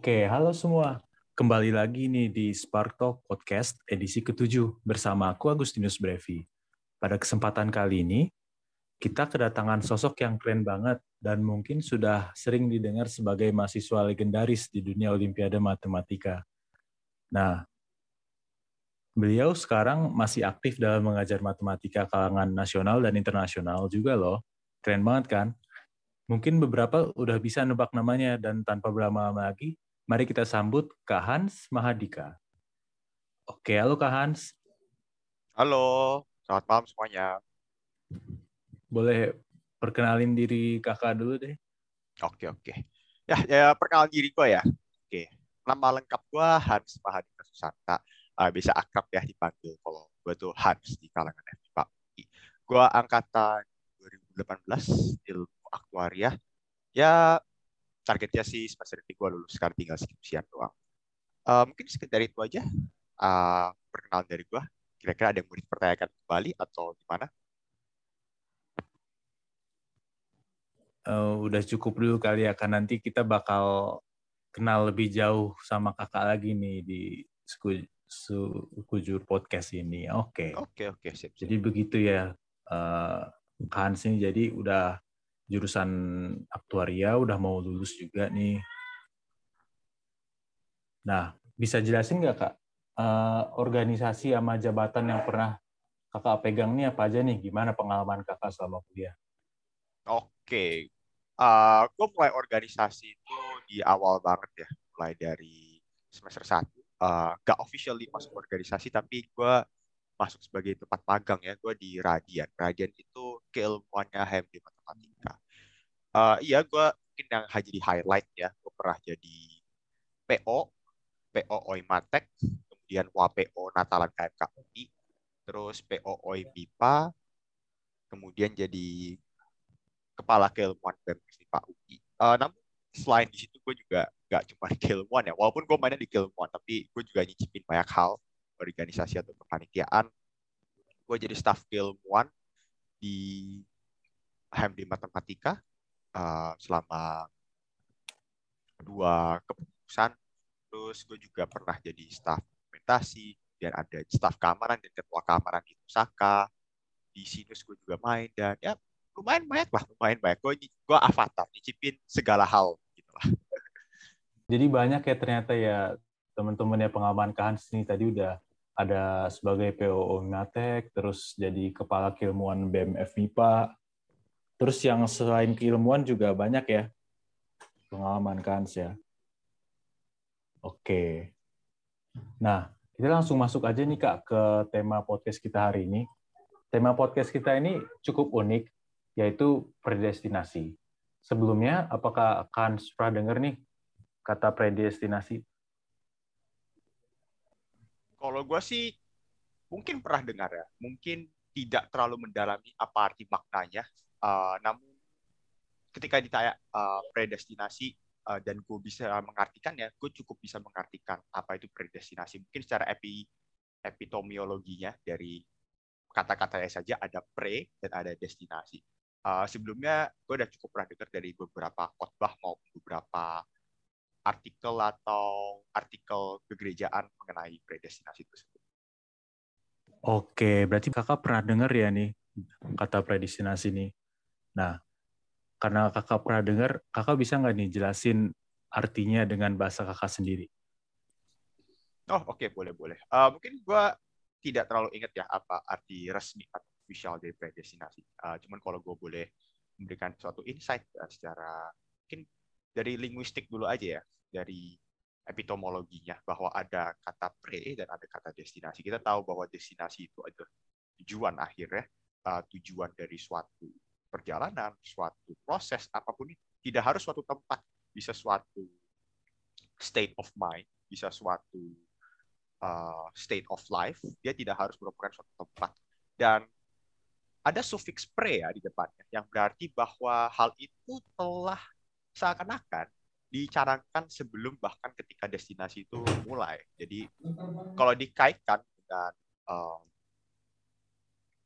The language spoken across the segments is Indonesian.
Oke, halo semua. Kembali lagi nih di Spark Talk Podcast edisi ke-7 bersama aku Agustinus Brevi. Pada kesempatan kali ini, kita kedatangan sosok yang keren banget dan mungkin sudah sering didengar sebagai mahasiswa legendaris di dunia Olimpiade Matematika. Nah, beliau sekarang masih aktif dalam mengajar matematika kalangan nasional dan internasional juga loh. Keren banget kan? Mungkin beberapa udah bisa nebak namanya dan tanpa berlama-lama lagi, mari kita sambut Kak Hans Mahadika. Oke, halo Kak Hans. Halo, selamat malam semuanya. Boleh perkenalin diri kakak dulu deh. Oke, oke. Ya, ya perkenalan diri gue ya. Oke, nama lengkap gue Hans Mahadika Susanta. Uh, bisa akrab ya dipanggil kalau gue tuh Hans di kalangan FIPA. Gue angkatan 2018 ilmu aktuaria ya targetnya sih semester ini gue lulus sekarang tinggal skripsian doang uh, mungkin sekedar itu aja uh, perkenalan dari gue kira-kira ada yang mau dipertanyakan kembali atau gimana uh, udah cukup dulu kali ya kan nanti kita bakal kenal lebih jauh sama kakak lagi nih di Sukujur podcast ini. Oke. Okay. Oke, okay, oke, okay, siap, Jadi begitu ya. Uh, Hans ini jadi udah jurusan aktuaria udah mau lulus juga nih. Nah, bisa jelasin nggak kak uh, organisasi sama jabatan yang pernah kakak pegang nih apa aja nih? Gimana pengalaman kakak selama kuliah? Oke, uh, gue mulai organisasi itu di awal banget ya, mulai dari semester satu. Uh, gak officially masuk organisasi, tapi gue masuk sebagai tempat magang ya, gue di Radian. Radian itu keilmuannya HMD Matematika. Uh, iya, gue mungkin yang jadi highlight ya, gue pernah jadi PO, PO Oimatek, kemudian WPO Natalan KMK UI, terus PO OI MIPA, kemudian jadi kepala keilmuan BEM Pak UI. Uh, namun selain di situ gue juga gak cuma di keilmuan ya, walaupun gue mainnya di keilmuan, tapi gue juga nyicipin banyak hal organisasi atau kepanitiaan. Gue jadi staff keilmuan di HMD Matematika uh, selama dua kepengurusan. Terus gue juga pernah jadi staff dokumentasi, dan ada staff keamanan dan ketua keamanan di Osaka. Di Sinus gue juga main dan ya lumayan banyak lah, lumayan banyak. Gue gue avatar, nyicipin segala hal gitu lah. Jadi banyak ya ternyata ya teman-teman ya pengalaman Kahans nih tadi udah ada sebagai PO Matek, terus jadi kepala keilmuan BMF MIPA, terus yang selain keilmuan juga banyak ya pengalaman Kahans ya. Oke. Nah, kita langsung masuk aja nih Kak ke tema podcast kita hari ini. Tema podcast kita ini cukup unik, yaitu predestinasi. Sebelumnya, apakah Kahans pernah dengar nih kata predestinasi? Kalau gue sih mungkin pernah dengar ya, mungkin tidak terlalu mendalami apa arti maknanya. Uh, namun ketika ditanya uh, predestinasi uh, dan gue bisa mengartikan ya, gue cukup bisa mengartikan apa itu predestinasi. Mungkin secara epi epitomiologinya dari kata-katanya saja ada pre dan ada destinasi. Uh, sebelumnya gue udah cukup pernah dengar dari beberapa khotbah maupun beberapa artikel atau artikel kegerejaan mengenai predestinasi tersebut. Oke, berarti kakak pernah dengar ya nih kata predestinasi ini. Nah, karena kakak pernah dengar, kakak bisa nggak nih jelasin artinya dengan bahasa kakak sendiri? Oh, oke, okay, boleh, boleh. Uh, mungkin gue tidak terlalu ingat ya apa arti resmi atau official dari predestinasi. Uh, cuman kalau gue boleh memberikan suatu insight ya, secara mungkin dari linguistik dulu aja ya, dari epitomologinya bahwa ada kata pre dan ada kata destinasi. Kita tahu bahwa destinasi itu adalah tujuan akhirnya, uh, tujuan dari suatu perjalanan, suatu proses apa pun itu. Tidak harus suatu tempat, bisa suatu state of mind, bisa suatu uh, state of life. Dia tidak harus merupakan suatu tempat. Dan ada sufiks pre ya di depannya, yang berarti bahwa hal itu telah seakan-akan dicarankan sebelum bahkan ketika destinasi itu mulai. Jadi kalau dikaitkan dengan uh,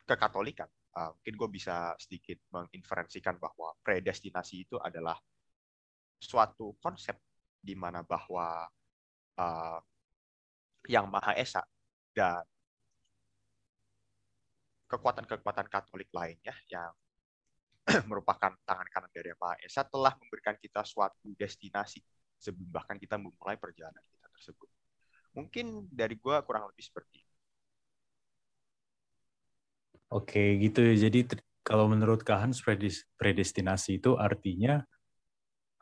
kekatolikan, uh, mungkin gue bisa sedikit menginferensikan bahwa predestinasi itu adalah suatu konsep di mana bahwa uh, yang Maha Esa dan kekuatan-kekuatan Katolik lainnya yang merupakan tangan kanan dari Maha Esa telah memberikan kita suatu destinasi sebelum bahkan kita memulai perjalanan kita tersebut. Mungkin dari gue kurang lebih seperti. Oke, gitu ya. Jadi kalau menurut Kak Hans, predestinasi itu artinya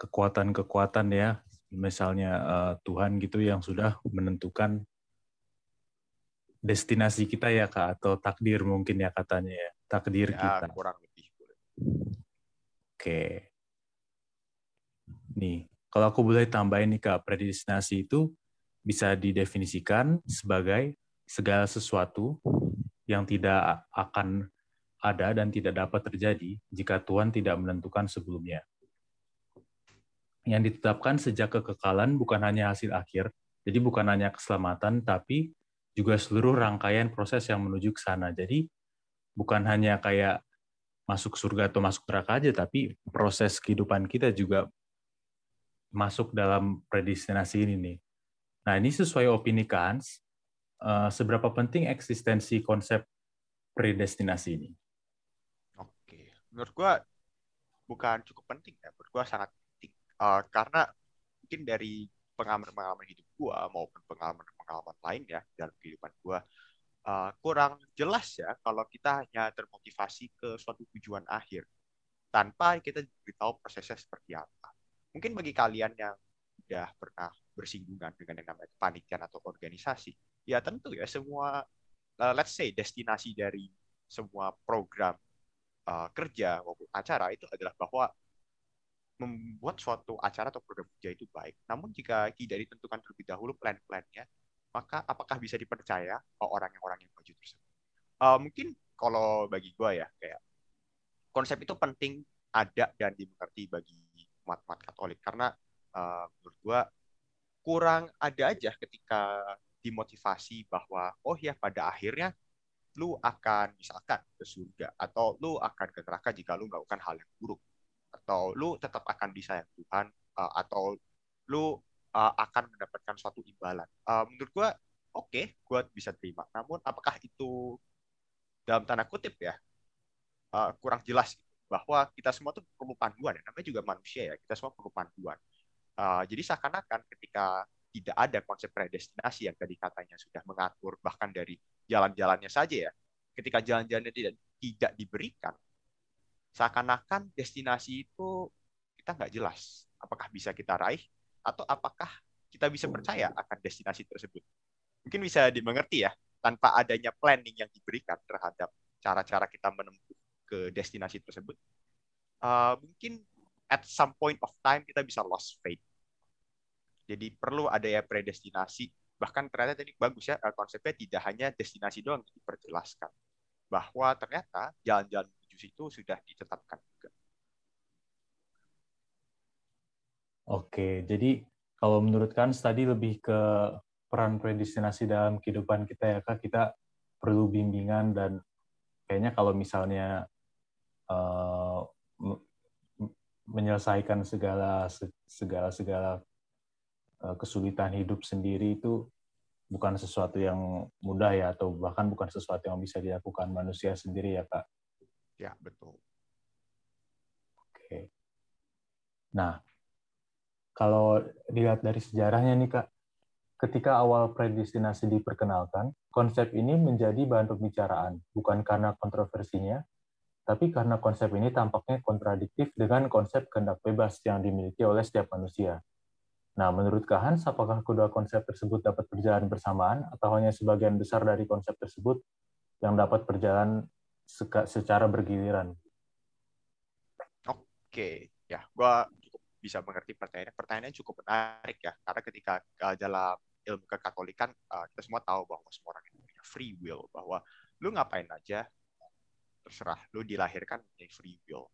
kekuatan-kekuatan ya, misalnya uh, Tuhan gitu yang sudah menentukan destinasi kita ya Kak, atau takdir mungkin ya katanya ya, takdir ya, kita. kurang lebih. Oke. Nih, kalau aku boleh tambahin nih Kak, predestinasi itu bisa didefinisikan sebagai segala sesuatu yang tidak akan ada dan tidak dapat terjadi jika Tuhan tidak menentukan sebelumnya. Yang ditetapkan sejak kekekalan bukan hanya hasil akhir, jadi bukan hanya keselamatan, tapi juga seluruh rangkaian proses yang menuju ke sana. Jadi bukan hanya kayak masuk surga atau masuk neraka aja, tapi proses kehidupan kita juga masuk dalam predestinasi ini nih. Nah ini sesuai opini Kans, eh, seberapa penting eksistensi konsep predestinasi ini? menurut gue bukan cukup penting ya. Menurut gue sangat penting. Uh, karena mungkin dari pengalaman-pengalaman hidup gue maupun pengalaman-pengalaman lain ya dalam kehidupan gue uh, kurang jelas ya kalau kita hanya termotivasi ke suatu tujuan akhir tanpa kita diberitahu prosesnya seperti apa. Mungkin bagi kalian yang sudah pernah bersinggungan dengan yang namanya panitian atau organisasi ya tentu ya semua uh, let's say destinasi dari semua program uh, kerja maupun acara itu adalah bahwa membuat suatu acara atau program kerja itu baik. Namun jika tidak ditentukan terlebih dahulu plan-plannya, maka apakah bisa dipercaya orang yang orang yang maju tersebut? Uh, mungkin kalau bagi gue ya kayak konsep itu penting ada dan dimengerti bagi umat-umat Katolik karena uh, menurut gue kurang ada aja ketika dimotivasi bahwa oh ya pada akhirnya lu akan misalkan ke surga atau lu akan ke neraka jika lu melakukan hal yang buruk atau lu tetap akan disayang Tuhan uh, atau lu uh, akan mendapatkan suatu imbalan. Uh, menurut gua oke, okay, gua bisa terima. Namun apakah itu dalam tanda kutip ya uh, kurang jelas bahwa kita semua tuh perlu panduan ya. Namanya juga manusia ya, kita semua perlu panduan. Uh, jadi seakan-akan ketika tidak ada konsep predestinasi yang tadi katanya sudah mengatur bahkan dari jalan-jalannya saja ya. Ketika jalan-jalannya tidak tidak diberikan, seakan-akan destinasi itu kita nggak jelas apakah bisa kita raih atau apakah kita bisa percaya akan destinasi tersebut. Mungkin bisa dimengerti ya, tanpa adanya planning yang diberikan terhadap cara-cara kita menempuh ke destinasi tersebut, uh, mungkin at some point of time kita bisa lost faith jadi perlu ada ya predestinasi. Bahkan ternyata tadi bagus ya eh, konsepnya tidak hanya destinasi doang diperjelaskan. Bahwa ternyata jalan-jalan menuju situ sudah ditetapkan juga. Oke, jadi kalau menurut kan tadi lebih ke peran predestinasi dalam kehidupan kita ya Kak, kita perlu bimbingan dan kayaknya kalau misalnya uh, menyelesaikan segala segala segala kesulitan hidup sendiri itu bukan sesuatu yang mudah ya atau bahkan bukan sesuatu yang bisa dilakukan manusia sendiri ya kak. Ya betul. Oke. Nah kalau dilihat dari sejarahnya nih kak, ketika awal predestinasi diperkenalkan, konsep ini menjadi bahan pembicaraan bukan karena kontroversinya, tapi karena konsep ini tampaknya kontradiktif dengan konsep kehendak bebas yang dimiliki oleh setiap manusia. Nah, menurut Kak Hans, apakah kedua konsep tersebut dapat berjalan bersamaan atau hanya sebagian besar dari konsep tersebut yang dapat berjalan secara bergiliran? Oke, ya, gua cukup bisa mengerti pertanyaannya. Pertanyaannya cukup menarik ya, karena ketika uh, dalam ilmu kekatolikan uh, kita semua tahu bahwa semua orang itu punya free will, bahwa lu ngapain aja terserah, lu dilahirkan punya free will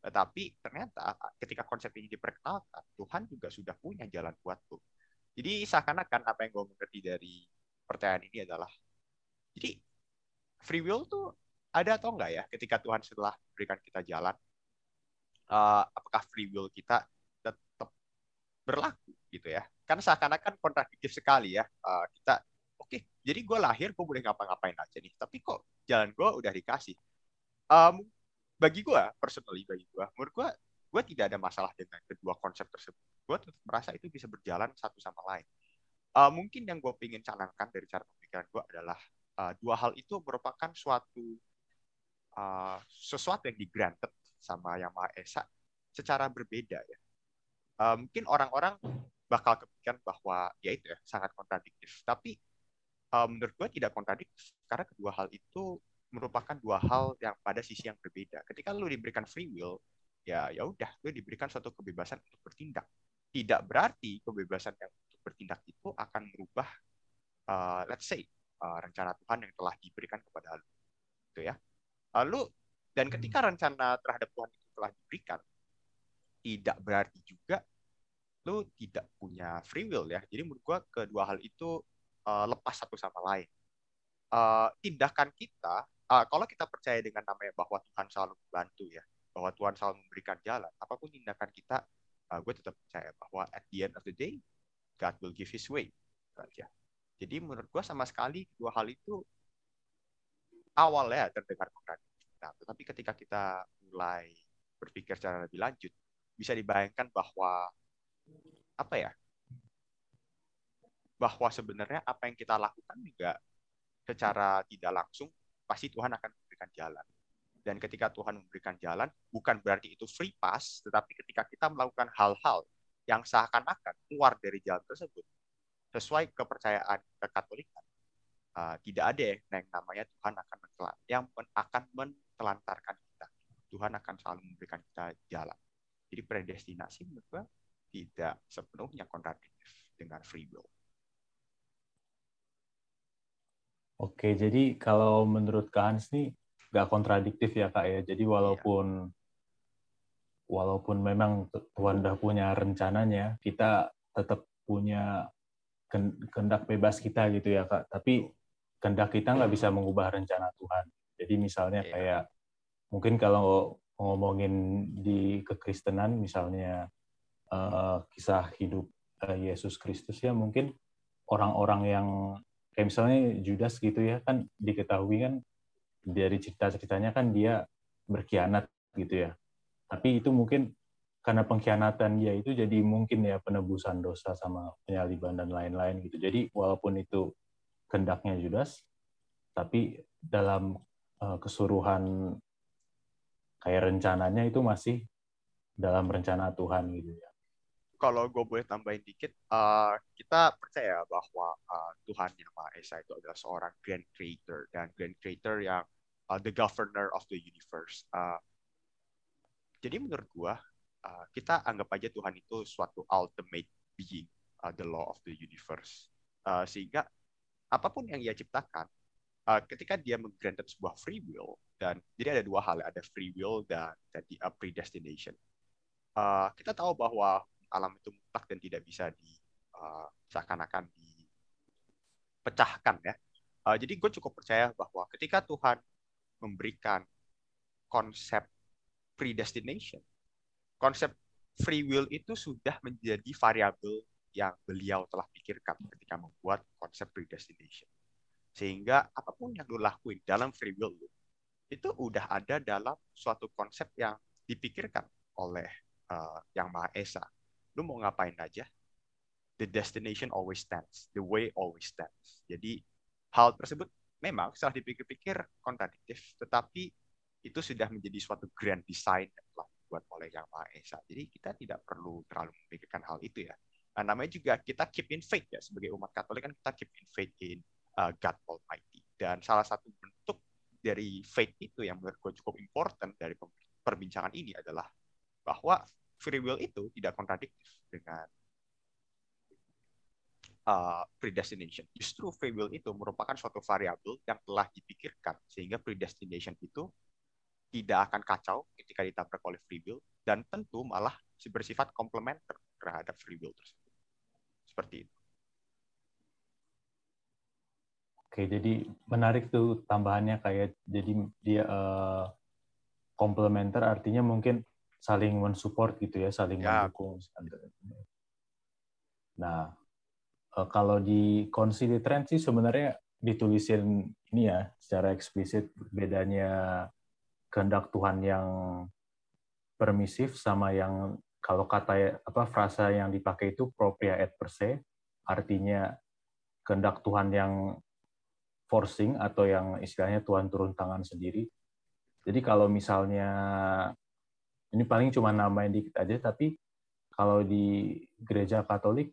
tetapi ternyata ketika konsep ini diperkenalkan, Tuhan juga sudah punya jalan buat tuh. Jadi seakan-akan apa yang gue mengerti dari percayaan ini adalah, jadi free will tuh ada atau enggak ya ketika Tuhan setelah berikan kita jalan, uh, apakah free will kita tetap berlaku gitu ya? karena seakan-akan kontradiktif sekali ya. Uh, kita oke, okay, jadi gue lahir gue boleh ngapa-ngapain aja nih, tapi kok jalan gue udah dikasih. Um, bagi gue, personally bagi gue, menurut gue, gue tidak ada masalah dengan kedua konsep tersebut. Gue tetap merasa itu bisa berjalan satu sama lain. Uh, mungkin yang gue ingin canangkan dari cara pemikiran gue adalah uh, dua hal itu merupakan suatu uh, sesuatu yang di granted sama yang Maha Esa secara berbeda ya. Uh, mungkin orang-orang bakal kepikiran bahwa ya itu ya sangat kontradiktif. Tapi uh, menurut gue tidak kontradiktif karena kedua hal itu merupakan dua hal yang pada sisi yang berbeda. Ketika lu diberikan free will, ya ya udah, lu diberikan suatu kebebasan untuk bertindak. Tidak berarti kebebasan yang untuk bertindak itu akan merubah, uh, let's say, uh, rencana Tuhan yang telah diberikan kepada lu. Gitu ya. Lalu dan ketika rencana terhadap Tuhan itu telah diberikan, tidak berarti juga lu tidak punya free will ya. Jadi menurut gua kedua hal itu uh, lepas satu sama lain. Uh, tindakan kita, uh, kalau kita percaya dengan namanya bahwa Tuhan selalu membantu ya, bahwa Tuhan selalu memberikan jalan, apa pun tindakan kita, uh, gue tetap percaya bahwa at the end of the day, God will give His way. Aja. Jadi menurut gua sama sekali dua hal itu awalnya terdengar kontradiktif. Nah, tetapi ketika kita mulai berpikir secara lebih lanjut, bisa dibayangkan bahwa apa ya bahwa sebenarnya apa yang kita lakukan juga secara tidak langsung pasti Tuhan akan memberikan jalan. Dan ketika Tuhan memberikan jalan, bukan berarti itu free pass, tetapi ketika kita melakukan hal-hal yang seakan-akan keluar dari jalan tersebut, sesuai kepercayaan kekatolikan, uh, tidak ada yang namanya Tuhan akan mentelan, yang akan mentelantarkan kita. Tuhan akan selalu memberikan kita jalan. Jadi predestinasi menurut gue tidak sepenuhnya kontradiktif dengan free will. Oke, jadi kalau menurut Kak Hans nih nggak kontradiktif ya Kak ya. Jadi walaupun iya. walaupun memang Tuhan udah punya rencananya, kita tetap punya kehendak bebas kita gitu ya Kak. Tapi kehendak kita nggak bisa mengubah rencana Tuhan. Jadi misalnya iya. kayak mungkin kalau ngomongin di kekristenan misalnya uh, kisah hidup uh, Yesus Kristus ya mungkin orang-orang yang kayak misalnya Judas gitu ya kan diketahui kan dari cerita-ceritanya kan dia berkhianat gitu ya. Tapi itu mungkin karena pengkhianatan dia itu jadi mungkin ya penebusan dosa sama penyaliban dan lain-lain gitu. Jadi walaupun itu kendaknya Judas tapi dalam uh, keseluruhan kayak rencananya itu masih dalam rencana Tuhan gitu ya kalau gue boleh tambahin dikit, uh, kita percaya bahwa uh, Tuhan Yang Maha Esa itu adalah seorang grand creator dan grand creator yang uh, the governor of the universe. Uh, jadi menurut gue, uh, kita anggap aja Tuhan itu suatu ultimate being, uh, the law of the universe. Uh, sehingga apa pun yang ia ciptakan, uh, ketika dia menggranted sebuah free will, dan jadi ada dua hal, ada free will dan jadi predestination. Uh, kita tahu bahwa alam itu mutlak dan tidak bisa di uh, seakan-akan dipecahkan ya. Uh, jadi gue cukup percaya bahwa ketika Tuhan memberikan konsep predestination, konsep free will itu sudah menjadi variabel yang beliau telah pikirkan ketika membuat konsep predestination. Sehingga apa pun yang lo lakuin dalam free will lo, itu udah ada dalam suatu konsep yang dipikirkan oleh uh, Yang Maha Esa lu mau ngapain aja, the destination always stands, the way always stands. Jadi hal tersebut memang setelah dipikir-pikir kontradiktif, tetapi itu sudah menjadi suatu grand design yang telah dibuat oleh Yang Maha Esa. Jadi kita tidak perlu terlalu memikirkan hal itu ya. Nah, namanya juga kita keep in faith ya sebagai umat Katolik kan kita keep in faith in uh, God Almighty. Dan salah satu bentuk dari faith itu yang menurut gue cukup important dari perbincangan ini adalah bahwa free will itu tidak kontradiktif dengan uh, predestination. Justru free will itu merupakan suatu variabel yang telah dipikirkan sehingga predestination itu tidak akan kacau ketika ditabrak oleh free will dan tentu malah bersifat komplementer terhadap free will tersebut. Seperti itu. Oke, jadi menarik tuh tambahannya kayak jadi dia uh, komplementer artinya mungkin saling mensupport gitu ya, saling ya. mendukung. Nah, uh, kalau di Concili Trend sih sebenarnya ditulisin ini ya secara eksplisit bedanya kehendak Tuhan yang permisif sama yang kalau kata apa frasa yang dipakai itu propria et per se artinya kehendak Tuhan yang forcing atau yang istilahnya Tuhan turun tangan sendiri. Jadi kalau misalnya ini paling cuma nama yang dikit aja tapi kalau di gereja Katolik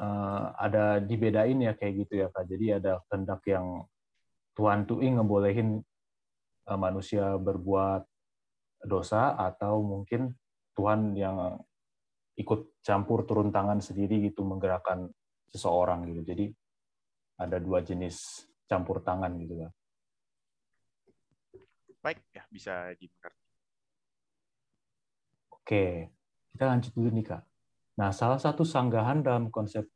uh, ada dibedain ya kayak gitu ya kak. Jadi ada kehendak yang Tuhan tuh ngebolehin uh, manusia berbuat dosa atau mungkin Tuhan yang ikut campur turun tangan sendiri gitu menggerakkan seseorang gitu. Jadi ada dua jenis campur tangan gitu kan. Baik ya bisa dimengerti. Oke, kita lanjut dulu nih kak. Nah, salah satu sanggahan dalam konsep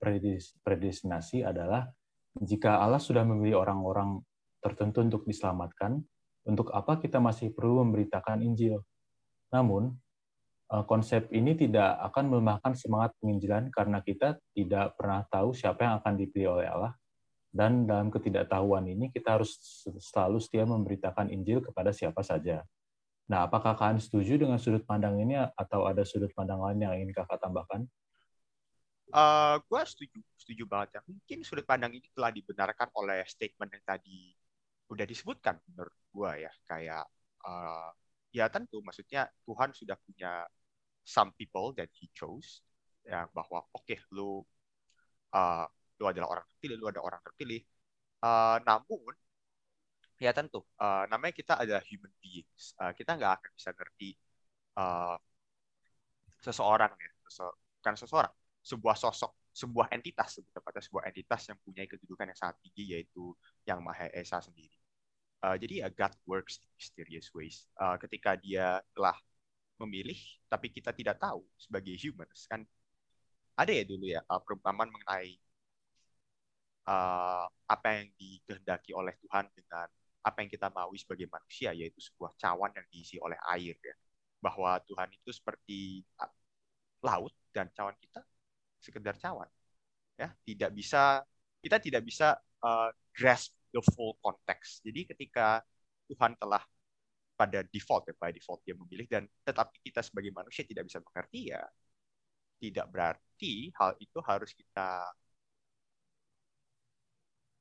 predestinasi adalah jika Allah sudah memilih orang-orang tertentu untuk diselamatkan, untuk apa kita masih perlu memberitakan Injil? Namun, eh, konsep ini tidak akan melemahkan semangat penginjilan karena kita tidak pernah tahu siapa yang akan dipilih oleh Allah. Dan dalam ketidaktahuan ini kita harus selalu setia memberitakan Injil kepada siapa saja. Nah, apakah kalian setuju dengan sudut pandang ini atau ada sudut pandang lain yang ingin kakak tambahkan? Uh, gue setuju, setuju banget ya. Mungkin sudut pandang ini telah dibenarkan oleh statement yang tadi udah disebutkan menurut gue ya. Kayak uh, ya tentu, maksudnya Tuhan sudah punya some people that He chose, ya bahwa oke okay, lu uh, lu adalah orang terpilih, lu ada orang terpilih. Uh, namun ya tentu uh, namanya kita adalah human beings. Uh, kita nggak akan bisa ngerti uh, seseorang ya sese bukan seseorang sebuah sosok sebuah entitas lebih tepatnya sebuah entitas yang punya kedudukan yang sangat tinggi yaitu yang Maha Esa sendiri. Uh, jadi ya God works in mysterious ways. Uh, ketika dia telah memilih tapi kita tidak tahu sebagai humans kan ada ya dulu ya uh, perumpamaan mengenai uh, apa yang dikehendaki oleh Tuhan dengan apa yang kita mau sebagai manusia yaitu sebuah cawan yang diisi oleh air ya. Bahwa Tuhan itu seperti ah, laut dan cawan kita sekedar cawan ya. Tidak bisa kita tidak bisa uh, grasp the full context. Jadi ketika Tuhan telah pada default ya by default dia memilih dan tetapi kita sebagai manusia tidak bisa mengerti ya tidak berarti hal itu harus kita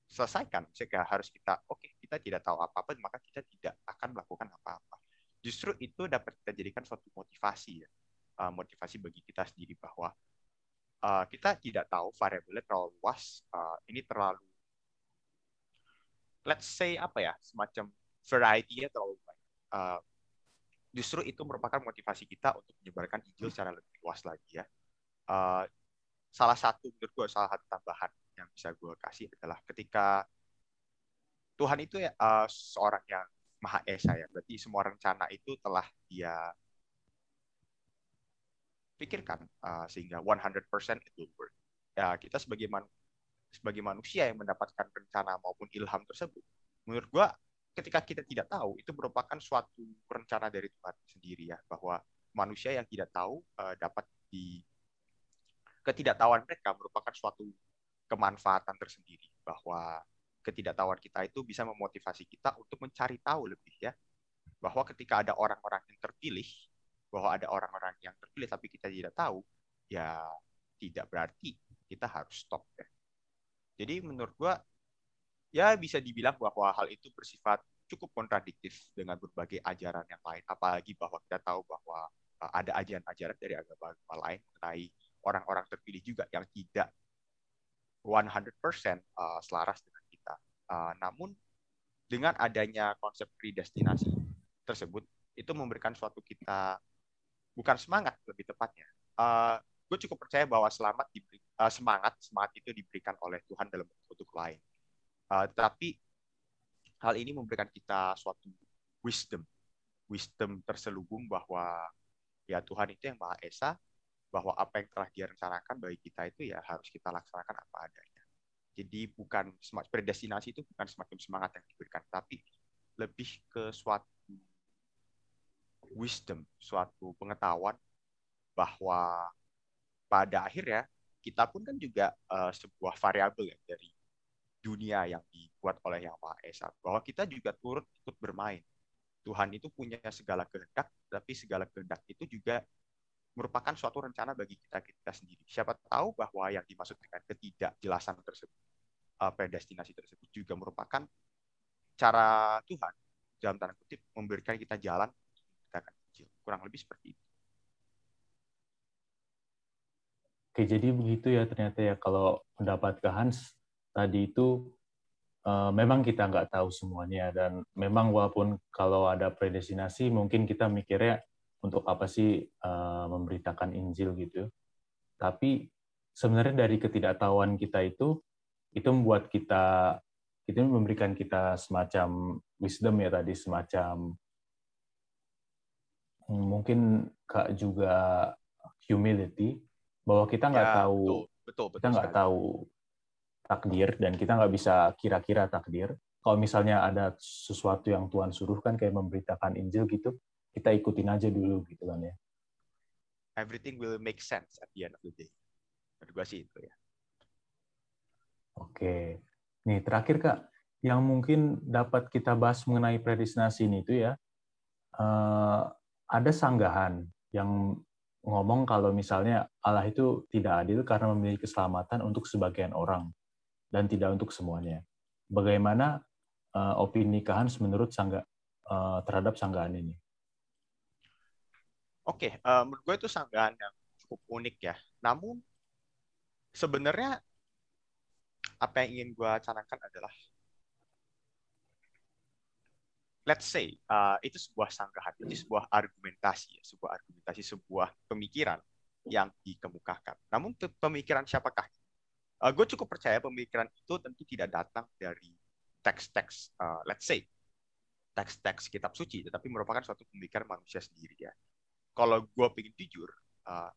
selesaikan. Sehingga harus kita oke kita tidak tahu apa-apa maka kita tidak akan melakukan apa-apa. Justru itu dapat kita jadikan suatu motivasi ya. Uh, motivasi bagi kita sendiri bahwa uh, kita tidak tahu variabelnya terlalu luas uh, ini terlalu let's say apa ya semacam variety ya terlalu banyak. Uh, justru itu merupakan motivasi kita untuk menyebarkan Injil secara lebih luas lagi ya. Uh, salah satu menurut gue salah satu tambahan yang bisa gue kasih adalah ketika Tuhan itu uh, seorang yang maha esa ya. Berarti semua rencana itu telah dia pikirkan uh, sehingga 100% itu work. Ya kita sebagai man sebagai manusia yang mendapatkan rencana maupun ilham tersebut menurut gue ketika kita tidak tahu itu merupakan suatu rencana dari Tuhan sendiri ya bahwa manusia yang tidak tahu uh, dapat di ketidaktahuan mereka merupakan suatu kemanfaatan tersendiri bahwa ketidaktahuan kita itu bisa memotivasi kita untuk mencari tahu lebih ya bahwa ketika ada orang-orang yang terpilih bahwa ada orang-orang yang terpilih tapi kita tidak tahu ya tidak berarti kita harus stop ya jadi menurut gua ya bisa dibilang bahwa hal itu bersifat cukup kontradiktif dengan berbagai ajaran yang lain apalagi bahwa kita tahu bahwa uh, ada ajaran-ajaran dari agama-agama lain mengenai orang-orang terpilih juga yang tidak 100% uh, selaras dengan. Uh, namun dengan adanya konsep predestinasi tersebut itu memberikan suatu kita bukan semangat lebih tepatnya. Uh, gue cukup percaya bahwa selamat diberi, uh, semangat semangat itu diberikan oleh Tuhan dalam bentuk lain. Uh, tapi hal ini memberikan kita suatu wisdom, wisdom terselubung bahwa ya Tuhan itu yang maha esa, bahwa apa yang telah dia rencanakan bagi kita itu ya harus kita laksanakan apa adanya. Jadi bukan predestinasi itu bukan semacam semangat yang diberikan, tapi lebih ke suatu wisdom, suatu pengetahuan bahwa pada akhirnya kita pun kan juga uh, sebuah variabel ya dari dunia yang dibuat oleh Yang Maha Esa. Bahwa kita juga turut ikut bermain. Tuhan itu punya segala kehendak, tapi segala kehendak itu juga merupakan suatu rencana bagi kita kita sendiri. Siapa tahu bahwa yang dimaksud dengan ketidakjelasan tersebut, uh, predestinasi tersebut juga merupakan cara Tuhan dalam tanda kutip memberikan kita jalan kita akan kecil. Kurang lebih seperti itu. Oke, jadi begitu ya ternyata ya kalau pendapat ke Hans tadi itu uh, memang kita nggak tahu semuanya dan memang walaupun kalau ada predestinasi mungkin kita mikirnya untuk apa sih uh, memberitakan Injil gitu. Tapi sebenarnya dari ketidaktahuan kita itu itu membuat kita itu memberikan kita semacam wisdom ya tadi semacam mungkin kak juga humility bahwa kita nggak ya, tahu betul, betul, betul kita nggak tahu takdir dan kita nggak bisa kira-kira takdir. Kalau misalnya ada sesuatu yang Tuhan suruh kan kayak memberitakan Injil gitu kita ikutin aja dulu gitu kan ya everything will make sense at the end of the day menurut gue sih itu ya oke nih terakhir kak yang mungkin dapat kita bahas mengenai predestinasi ini itu ya uh, ada sanggahan yang ngomong kalau misalnya Allah itu tidak adil karena memiliki keselamatan untuk sebagian orang dan tidak untuk semuanya. Bagaimana uh, opini Kahans menurut sangga uh, terhadap sanggahan ini? Oke, okay, uh, menurut gue itu sanggahan yang cukup unik ya. Namun sebenarnya apa yang ingin gue canangkan adalah let's say uh, itu sebuah sanggahan, itu sebuah argumentasi, ya, sebuah argumentasi, sebuah pemikiran yang dikemukakan. Namun pemikiran siapakah? Uh, gue cukup percaya pemikiran itu tentu tidak datang dari teks-teks, uh, let's say teks-teks kitab suci, tetapi merupakan suatu pemikiran manusia sendiri ya. Kalau gue pengen jujur, uh,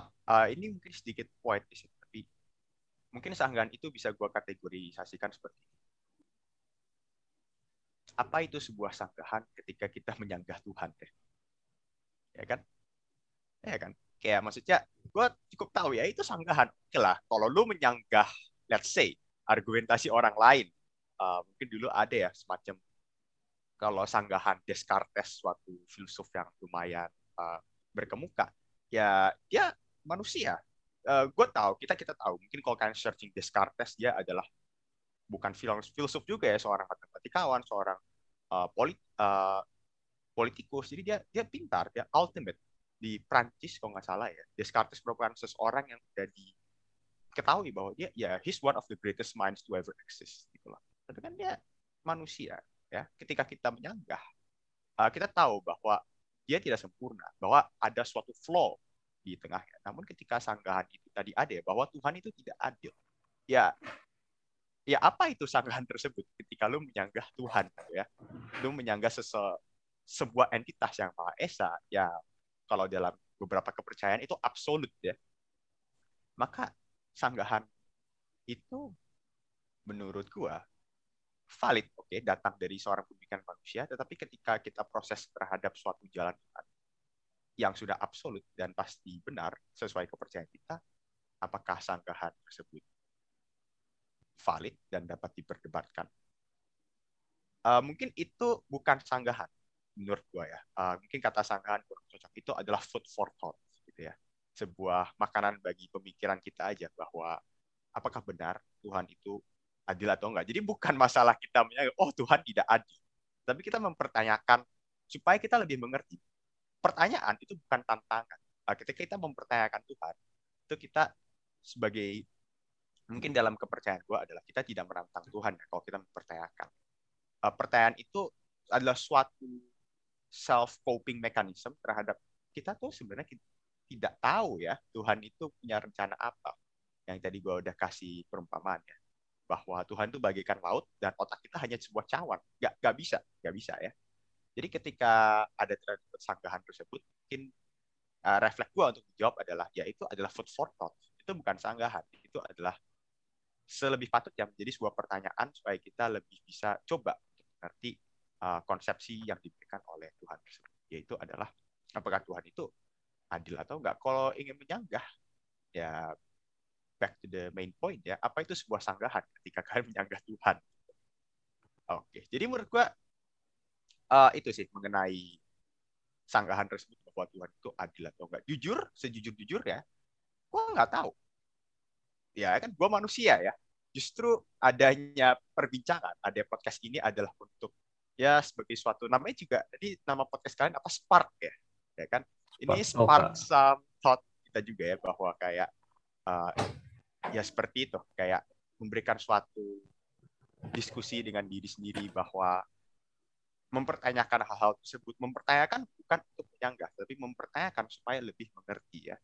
uh, ini mungkin sedikit poetis, tapi mungkin sanggahan itu bisa gue kategorisasikan seperti ini apa itu sebuah sanggahan ketika kita menyanggah Tuhan ya? Kan? Ya kan? Kayak maksudnya, gue cukup tahu ya itu sanggahan. Oke lah, kalau lu menyanggah, let's say, argumentasi orang lain, uh, mungkin dulu ada ya semacam kalau sanggahan Descartes, suatu filsuf yang lumayan uh, berkemuka, ya dia manusia. Uh, gue tahu, kita kita tahu. Mungkin kalau kalian searching Descartes, dia adalah bukan filsuf juga ya seorang matematikawan seorang uh, polit uh, politikus jadi dia dia pintar dia ultimate di Prancis kalau nggak salah ya Descartes merupakan seseorang yang sudah diketahui bahwa dia ya he's one of the greatest minds to ever exist gitu lah tapi kan dia manusia ya ketika kita menyanggah uh, kita tahu bahwa dia tidak sempurna bahwa ada suatu flaw di tengahnya. Namun ketika sanggahan itu tadi ada bahwa Tuhan itu tidak adil ya ya apa itu sanggahan tersebut ketika lu menyanggah Tuhan ya? Lu menyanggah sese, sebuah entitas yang maha esa ya kalau dalam beberapa kepercayaan itu absolut ya. Maka sanggahan itu menurut gua valid oke okay, datang dari seorang pemikiran manusia tetapi ketika kita proses terhadap suatu jalan yang sudah absolut dan pasti benar sesuai kepercayaan kita apakah sanggahan tersebut valid dan dapat diperdebatkan. Uh, mungkin itu bukan sanggahan menurut gue ya. Uh, mungkin kata sanggahan kurang cocok itu adalah food for thought gitu ya. Sebuah makanan bagi pemikiran kita aja bahwa apakah benar Tuhan itu adil atau enggak. Jadi bukan masalah kita menyangka oh Tuhan tidak adil. Tapi kita mempertanyakan supaya kita lebih mengerti. Pertanyaan itu bukan tantangan. Uh, ketika kita mempertanyakan Tuhan, itu kita sebagai mungkin dalam kepercayaan gue adalah kita tidak menantang Tuhan ya, kalau kita mempertanyakan. Uh, pertanyaan itu adalah suatu self coping mechanism terhadap kita tuh sebenarnya kita tidak tahu ya Tuhan itu punya rencana apa. Yang tadi gue udah kasih perumpamaan ya bahwa Tuhan itu bagikan laut dan otak kita hanya sebuah cawan. Gak, gak bisa, gak bisa ya. Jadi ketika ada sanggahan tersebut, mungkin uh, refleks gue untuk dijawab adalah, ya itu adalah food for thought. Itu bukan sanggahan, itu adalah selebih patut ya menjadi sebuah pertanyaan supaya kita lebih bisa coba mengerti uh, konsepsi yang diberikan oleh Tuhan tersebut yaitu adalah apakah Tuhan itu adil atau enggak kalau ingin menyanggah ya back to the main point ya, apa itu sebuah sanggahan ketika kalian menyanggah Tuhan? Oke, jadi menurut gua uh, itu sih mengenai sanggahan tersebut bahwa Tuhan itu adil atau enggak. Jujur, sejujur-jujur ya, gua nggak tahu. Ya kan, gua manusia ya. Justru adanya perbincangan, ada podcast ini adalah untuk ya sebagai suatu namanya juga. Jadi nama podcast kalian apa Spark ya, ya kan? Ini spark some thought kita juga ya bahwa kayak uh, ya seperti itu, kayak memberikan suatu diskusi dengan diri sendiri bahwa mempertanyakan hal-hal tersebut, mempertanyakan bukan untuk menyanggah, tapi mempertanyakan supaya lebih mengerti ya,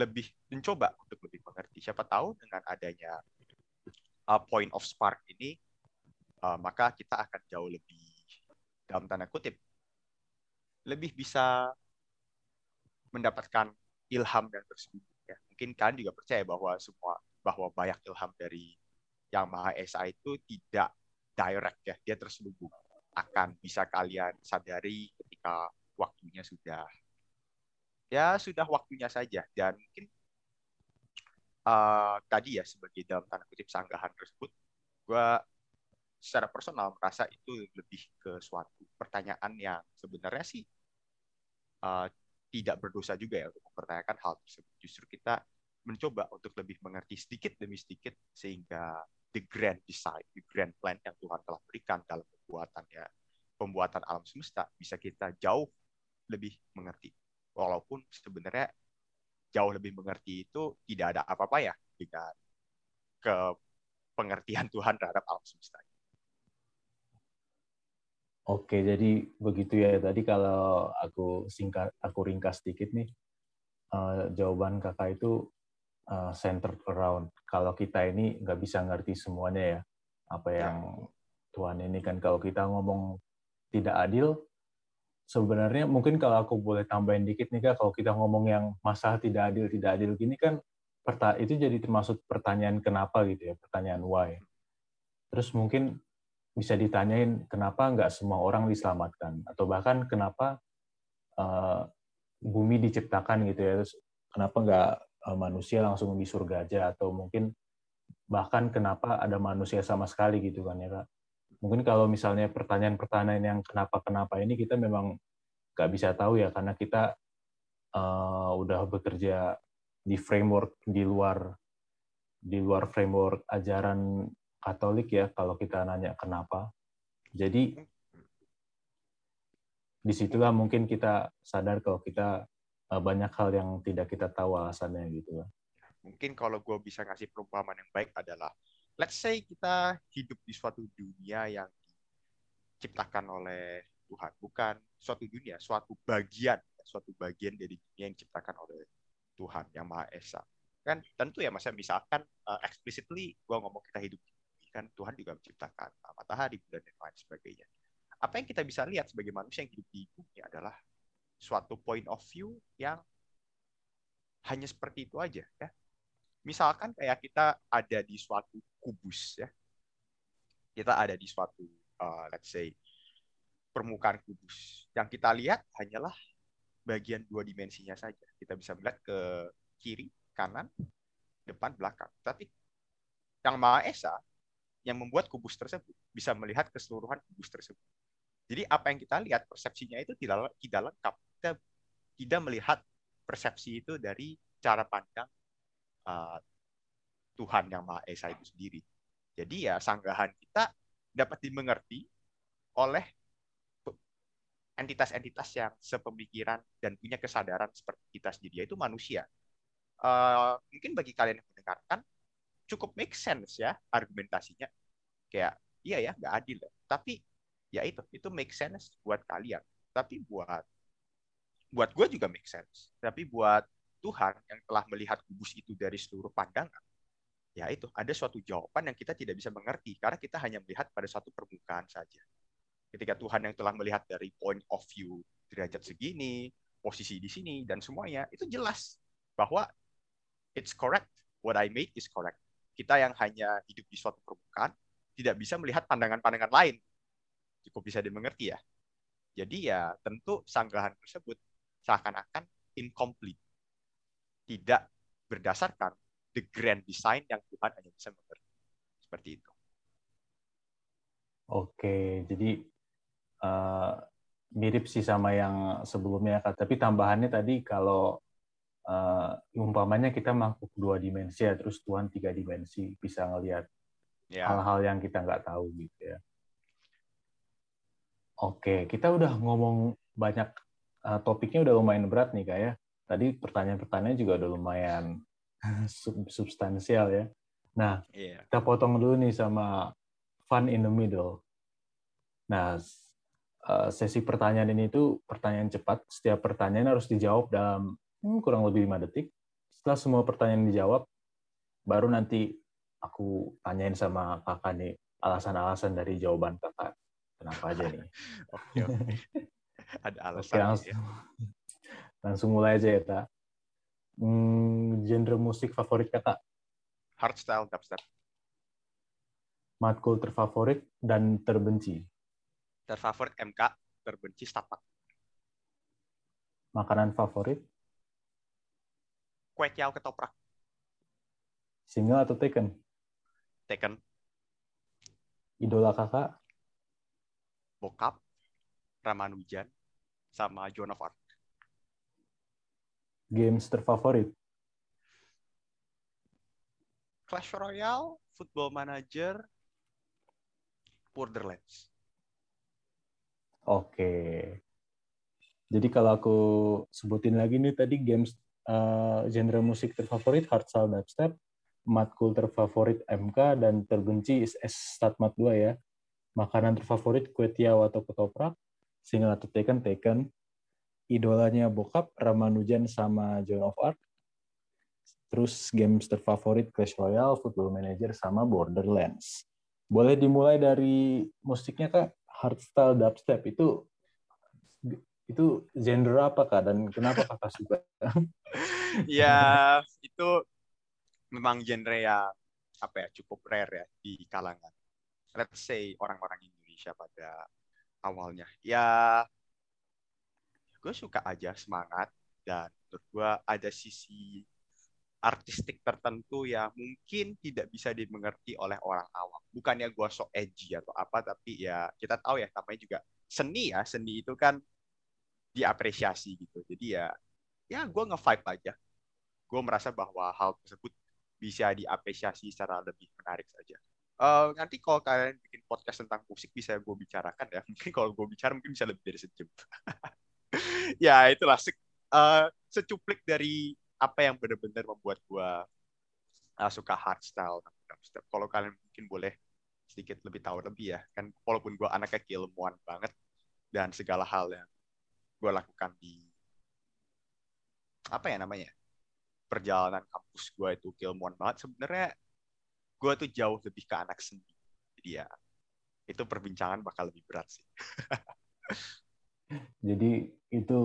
lebih mencoba untuk lebih mengerti. Siapa tahu dengan adanya uh, point of spark ini, uh, maka kita akan jauh lebih dalam tanda kutip lebih bisa mendapatkan ilham dan tersembunyi. Mungkin kalian juga percaya bahwa semua bahwa banyak ilham dari yang Maha Esa itu tidak direct ya, dia terselubung. Akan bisa kalian sadari ketika waktunya sudah ya sudah waktunya saja dan mungkin uh, tadi ya sebagai dalam tanda kutip sanggahan tersebut gue secara personal merasa itu lebih ke suatu pertanyaan yang sebenarnya sih uh, tidak berdosa juga ya untuk mempertanyakan hal tersebut justru kita mencoba untuk lebih mengerti sedikit demi sedikit sehingga the grand design, the grand plan yang Tuhan telah berikan dalam pembuatannya, pembuatan alam semesta bisa kita jauh lebih mengerti. Walaupun sebenarnya jauh lebih mengerti itu tidak ada apa-apa ya dengan ke pengertian Tuhan terhadap alam semesta. Oke, jadi begitu ya. Tadi kalau aku singkat, aku ringkas sedikit nih, uh, jawaban kakak itu uh, centered around kalau kita ini nggak bisa ngerti semuanya ya apa ya. yang Tuhan ini kan kalau kita ngomong tidak adil sebenarnya mungkin kalau aku boleh tambahin dikit nih kak kalau kita ngomong yang masalah tidak adil tidak adil gini kan itu jadi termasuk pertanyaan kenapa gitu ya pertanyaan why terus mungkin bisa ditanyain kenapa nggak semua orang diselamatkan? Atau bahkan kenapa uh, bumi diciptakan gitu ya terus kenapa nggak Eh, manusia langsung di surga aja? Atau mungkin bahkan kenapa ada manusia sama sekali gitu kan ya kak? Mungkin kalau misalnya pertanyaan-pertanyaan yang kenapa-kenapa ini kita memang nggak bisa tahu ya karena kita uh, udah bekerja di framework di luar di luar framework ajaran Katolik ya kalau kita nanya kenapa. Jadi di situlah mungkin kita sadar kalau kita Eh, banyak hal yang tidak kita tahu alasannya gitu Mungkin kalau gue bisa ngasih perumpamaan yang baik adalah, let's say kita hidup di suatu dunia yang diciptakan oleh Tuhan, bukan suatu dunia, suatu bagian, suatu bagian dari dunia yang diciptakan oleh Tuhan yang Maha Esa. Kan tentu ya, masa misalkan uh, explicitly gue ngomong kita hidup di kan Tuhan juga menciptakan matahari, bulan dan lain sebagainya. Apa yang kita bisa lihat sebagai manusia yang hidup di bumi adalah suatu point of view yang hanya seperti itu aja ya. Misalkan kayak kita ada di suatu kubus ya. Kita ada di suatu uh, let's say permukaan kubus. Yang kita lihat hanyalah bagian dua dimensinya saja. Kita bisa melihat ke kiri, kanan, depan, belakang. Tapi yang Maha Esa yang membuat kubus tersebut bisa melihat keseluruhan kubus tersebut. Jadi apa yang kita lihat persepsinya itu tidak tidak lengkap. Kita tidak melihat persepsi itu dari cara pandang uh, Tuhan yang Maha Esa itu sendiri. Jadi ya sanggahan kita dapat dimengerti oleh entitas-entitas yang sepemikiran dan punya kesadaran seperti kita sendiri, yaitu manusia. Uh, mungkin bagi kalian yang mendengarkan cukup make sense ya argumentasinya. Kayak iya ya nggak adil. Ya. Tapi ya itu itu make sense buat kalian tapi buat buat gue juga make sense tapi buat Tuhan yang telah melihat kubus itu dari seluruh pandangan ya itu ada suatu jawaban yang kita tidak bisa mengerti karena kita hanya melihat pada satu permukaan saja ketika Tuhan yang telah melihat dari point of view derajat segini posisi di sini dan semuanya itu jelas bahwa it's correct what I make is correct kita yang hanya hidup di suatu permukaan tidak bisa melihat pandangan-pandangan lain cukup bisa dimengerti ya. Jadi ya tentu sanggahan tersebut seakan-akan incomplete. Tidak berdasarkan the grand design yang Tuhan hanya bisa mengerti. Seperti itu. Oke, jadi uh, mirip sih sama yang sebelumnya, Kak. Tapi tambahannya tadi kalau uh, umpamanya kita makhluk dua dimensi ya, terus Tuhan tiga dimensi, bisa ngelihat ya. hal-hal yang kita nggak tahu gitu ya. Oke, kita udah ngomong banyak uh, topiknya udah lumayan berat nih kak ya. Tadi pertanyaan-pertanyaan juga udah lumayan substansial ya. Nah, yeah. kita potong dulu nih sama fun in the middle. Nah, eh, sesi pertanyaan ini itu pertanyaan cepat. Setiap pertanyaan harus dijawab dalam hmm, kurang lebih lima detik. Setelah semua pertanyaan dijawab, baru nanti aku tanyain sama kakak nih alasan-alasan dari jawaban kakak. Kenapa aja nih? oke, oke. Ada alasan. Langsung, ya. langsung mulai aja ya, Tak. Hmm, genre musik favorit kakak? Hardstyle, dubstep. Matkul terfavorit dan terbenci? Terfavorit MK, terbenci Stapak. Makanan favorit? Kue tiaw ketoprak. Single atau taken? Taken. Idola kakak? Bokap, Ramanujan, sama Joan of Arc. Games terfavorit? Clash Royale, Football Manager, Borderlands. Oke. Jadi kalau aku sebutin lagi nih tadi games uh, genre musik terfavorit hardstyle dubstep, matkul terfavorit MK dan terbenci S Statmat 2 ya. Makanan terfavorit kue tiaw atau ketoprak, single atau taken taken. Idolanya bokap Ramanujan sama Joan of Arc. Terus games terfavorit Clash Royale, Football Manager sama Borderlands. Boleh dimulai dari musiknya kak? hardstyle dubstep itu itu genre apa kak dan kenapa kakak suka? ya itu memang genre yang apa ya cukup rare ya di kalangan let's say orang-orang Indonesia pada awalnya ya gue suka aja semangat dan menurut gue ada sisi artistik tertentu yang mungkin tidak bisa dimengerti oleh orang awam. Bukannya gue sok edgy atau apa, tapi ya kita tahu ya namanya juga seni ya. Seni itu kan diapresiasi gitu. Jadi ya, ya gue nge-vibe aja. Gue merasa bahwa hal tersebut bisa diapresiasi secara lebih menarik saja. Uh, nanti kalau kalian bikin podcast tentang musik bisa gue bicarakan ya. Mungkin kalau gue bicara mungkin bisa lebih dari sejam. ya itulah se uh, secuplik dari apa yang benar-benar membuat gue uh, suka hardstyle. Kalau kalian mungkin boleh sedikit lebih tahu lebih ya, kan walaupun gue anaknya keilmuan banget dan segala hal yang gue lakukan di apa ya namanya perjalanan kampus gue itu keilmuan banget. Sebenarnya gue tuh jauh lebih ke anak seni. Jadi ya itu perbincangan bakal lebih berat sih. Jadi itu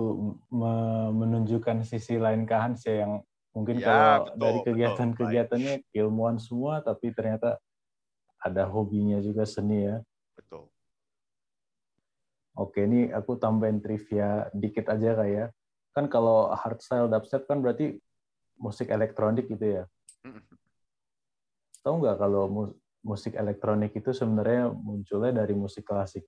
menunjukkan sisi lain ke Hans ya yang mungkin ya, kalau betul, dari kegiatan-kegiatannya ilmuwan semua tapi ternyata ada hobinya juga seni ya. Oke, ini aku tambahin trivia dikit aja kayak. Ya. Kan kalau hardstyle dubstep kan berarti musik elektronik gitu ya. Tahu nggak kalau musik elektronik itu sebenarnya munculnya dari musik klasik?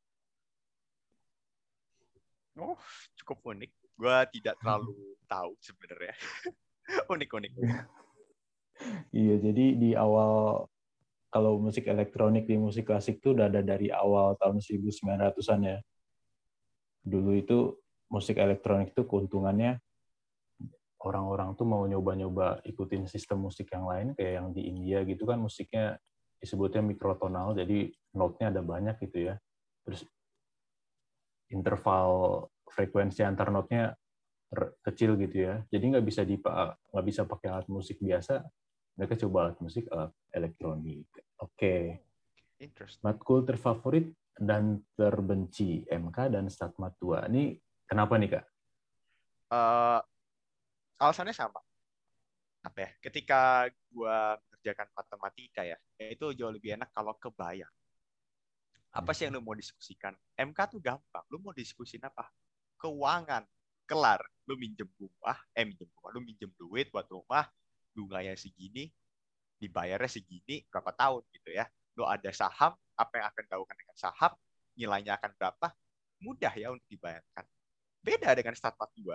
Oh, cukup unik. Gue tidak terlalu tahu sebenarnya. Unik-unik. iya, jadi di awal kalau musik elektronik di musik klasik itu udah ada dari awal tahun 1900-an ya. Dulu itu musik elektronik itu keuntungannya orang-orang tuh mau nyoba-nyoba ikutin sistem musik yang lain kayak yang di India gitu kan musiknya disebutnya mikrotonal jadi note-nya ada banyak gitu ya. Terus interval frekuensi antar notnya kecil gitu ya. Jadi nggak bisa di nggak bisa pakai alat musik biasa. Mereka coba alat musik alat elektronik. Oke. Okay. Matkul terfavorit dan terbenci MK dan Statmat 2. Ini kenapa nih kak? Uh, alasannya sama. Apa ya? Ketika gua mengerjakan matematika ya, itu jauh lebih enak kalau kebayang apa sih yang lu mau diskusikan? MK tuh gampang. Lu mau diskusin apa? Keuangan. Kelar. Lu minjem rumah, eh minjem rumah, lu minjem duit buat rumah, bunganya segini, dibayarnya segini berapa tahun gitu ya. Lo ada saham, apa yang akan dilakukan dengan saham, nilainya akan berapa, mudah ya untuk dibayarkan. Beda dengan start 42.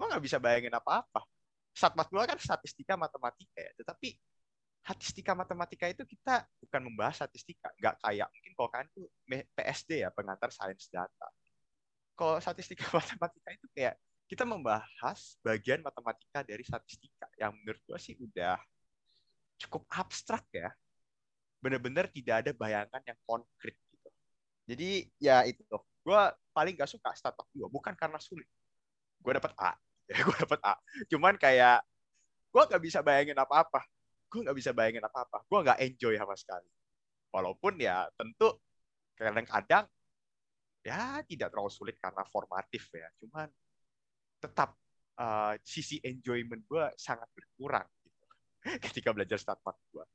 Lo nggak bisa bayangin apa-apa. Start 42 kan statistika matematika ya, tetapi statistika matematika itu kita bukan membahas statistika, nggak kayak mungkin kalau kan itu PSD ya pengantar sains data. Kalau statistika matematika itu kayak kita membahas bagian matematika dari statistika yang menurut gue sih udah cukup abstrak ya. Bener-bener tidak ada bayangan yang konkret gitu. Jadi ya itu. Gue paling gak suka startup gue. Bukan karena sulit. Gue dapat A. Ya, gue dapat A. Cuman kayak gue gak bisa bayangin apa-apa gue nggak bisa bayangin apa-apa gue nggak enjoy sama sekali walaupun ya tentu kadang-kadang ya tidak terlalu sulit karena formatif ya cuman tetap uh, sisi enjoyment gue sangat berkurang gitu ketika belajar startup gue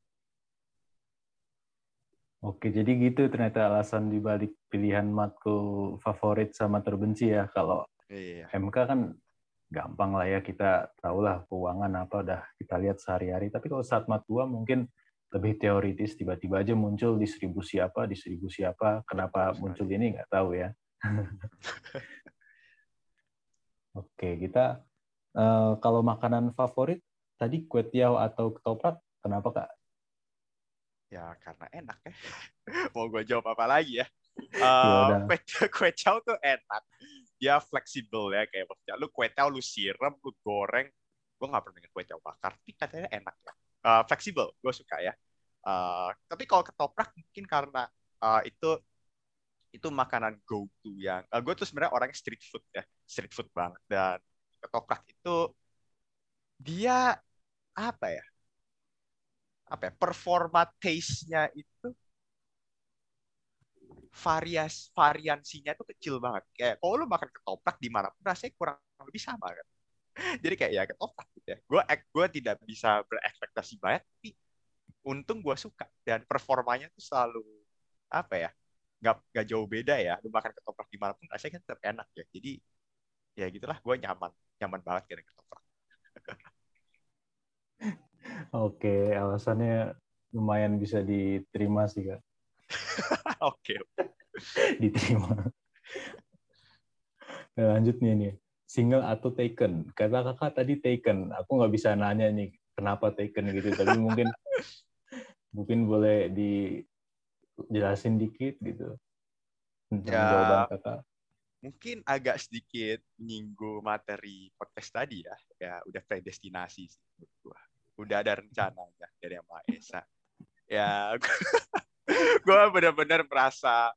Oke, jadi gitu ternyata alasan dibalik pilihan matkul favorit sama terbenci ya. Kalau iya. MK kan gampang lah ya kita tahu lah keuangan apa udah kita lihat sehari-hari. Tapi kalau saat mat 2 mungkin lebih teoritis tiba-tiba aja muncul distribusi apa, distribusi apa, kenapa muncul ini nggak tahu ya. Oke, kita uh, kalau makanan favorit tadi kue tiaw atau ketoprak, kenapa kak? Ya karena enak ya. Mau gue jawab apa lagi ya? Uh, kue, kue tiaw tuh enak. Dia fleksibel ya kayak maksudnya lu kue tiaw lu siram lu goreng. Gue nggak pernah kue tiaw bakar tapi katanya enak ya. Uh, fleksibel gue suka ya. Uh, tapi kalau ketoprak mungkin karena uh, itu itu makanan go to yang uh, gue tuh sebenarnya orang street food ya street food banget. Dan ketoprak itu dia apa ya apa ya performa taste-nya itu varias variansinya itu kecil banget. Kayak kalau lu makan ketoprak di mana pun rasanya kurang lebih sama kan. Jadi kayak ya ketoprak gitu ya. Gue gue tidak bisa berekspektasi banyak, tapi untung gue suka dan performanya tuh selalu apa ya nggak nggak jauh beda ya. Lu makan ketoprak di mana pun rasanya kan tetap enak ya. Jadi ya gitulah gue nyaman nyaman banget kira ketoprak. Oke, alasannya lumayan bisa diterima sih kak. Oke. Diterima. Nah, lanjut nih nih. Single atau taken? Kata kakak tadi taken. Aku nggak bisa nanya nih kenapa taken gitu. Tapi mungkin mungkin boleh dijelasin dikit gitu tentang ya, jawaban kakak. Mungkin agak sedikit menyinggung materi podcast tadi ya. Ya udah predestinasi sih Udah ada rencananya dari Yang Maha Esa. Ya gue benar-benar merasa